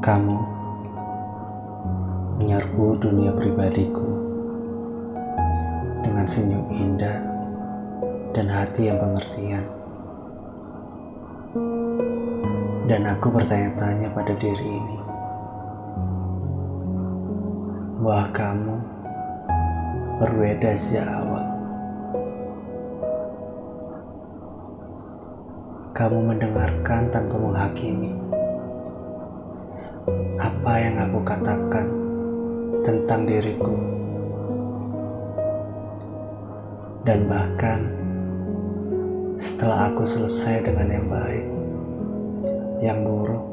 Kamu menyerbu dunia pribadiku dengan senyum indah dan hati yang pengertian. Dan aku bertanya-tanya pada diri ini, bahwa kamu berbeda sejak awal. Kamu mendengarkan tanpa menghakimi apa yang aku katakan tentang diriku, dan bahkan setelah aku selesai dengan yang baik, yang buruk,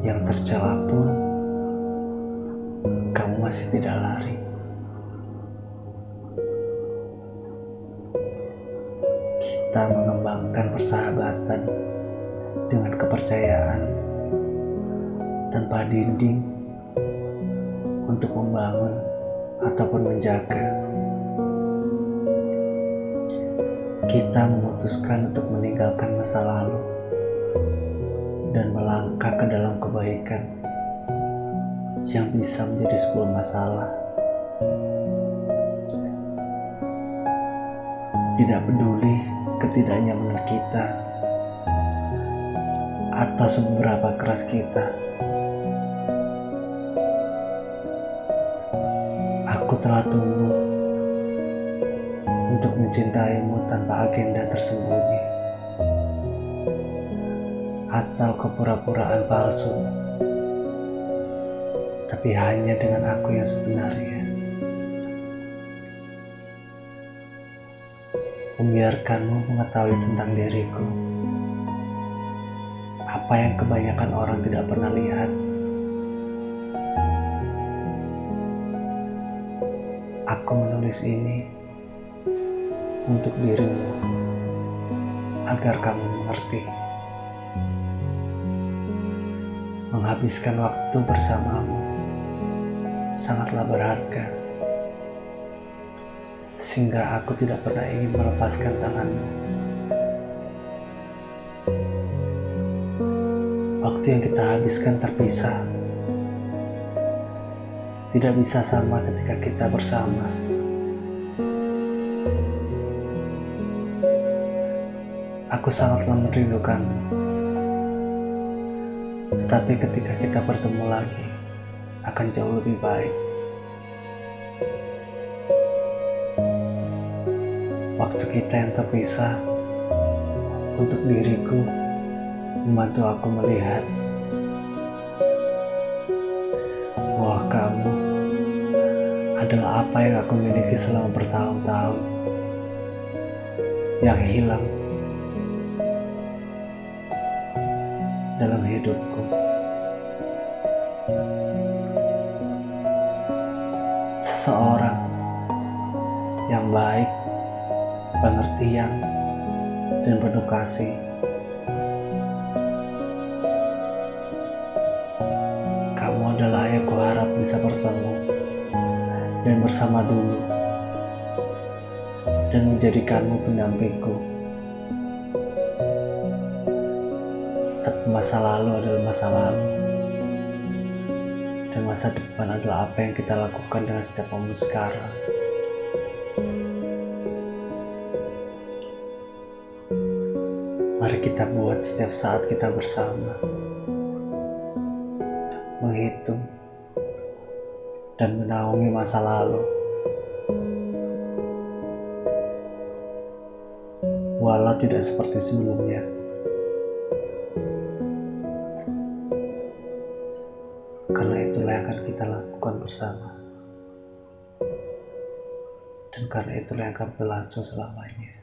yang tercela pun, kamu masih tidak lari. Kita mengembangkan persahabatan dengan kepercayaan tanpa dinding untuk membangun ataupun menjaga. Kita memutuskan untuk meninggalkan masa lalu dan melangkah ke dalam kebaikan yang bisa menjadi sebuah masalah. Tidak peduli ketidaknyamanan kita atau seberapa keras kita. Aku telah tumbuh untuk mencintaimu tanpa agenda tersembunyi atau kepura-puraan palsu, tapi hanya dengan aku yang sebenarnya. Membiarkanmu mengetahui tentang diriku, apa yang kebanyakan orang tidak pernah lihat. Aku menulis ini untuk dirimu agar kamu mengerti. Menghabiskan waktu bersamamu sangatlah berharga, sehingga aku tidak pernah ingin melepaskan tanganmu. Waktu yang kita habiskan terpisah, tidak bisa sama ketika kita bersama. Aku sangatlah merindukanmu. Tetapi ketika kita bertemu lagi, akan jauh lebih baik. Waktu kita yang terpisah, untuk diriku, membantu aku melihat adalah apa yang aku miliki selama bertahun-tahun yang hilang dalam hidupku. Seseorang yang baik, pengertian, dan penuh kasih. Kamu adalah yang kuharap bisa bertemu dan bersama dulu dan menjadikanmu pendampingku. Tapi masa lalu adalah masa lalu. Dan masa depan adalah apa yang kita lakukan dengan setiap momen sekarang. Mari kita buat setiap saat kita bersama. Menghitung dan menaungi masa lalu. Walau tidak seperti sebelumnya. Karena itulah yang akan kita lakukan bersama. Dan karena itulah yang akan berlangsung selamanya.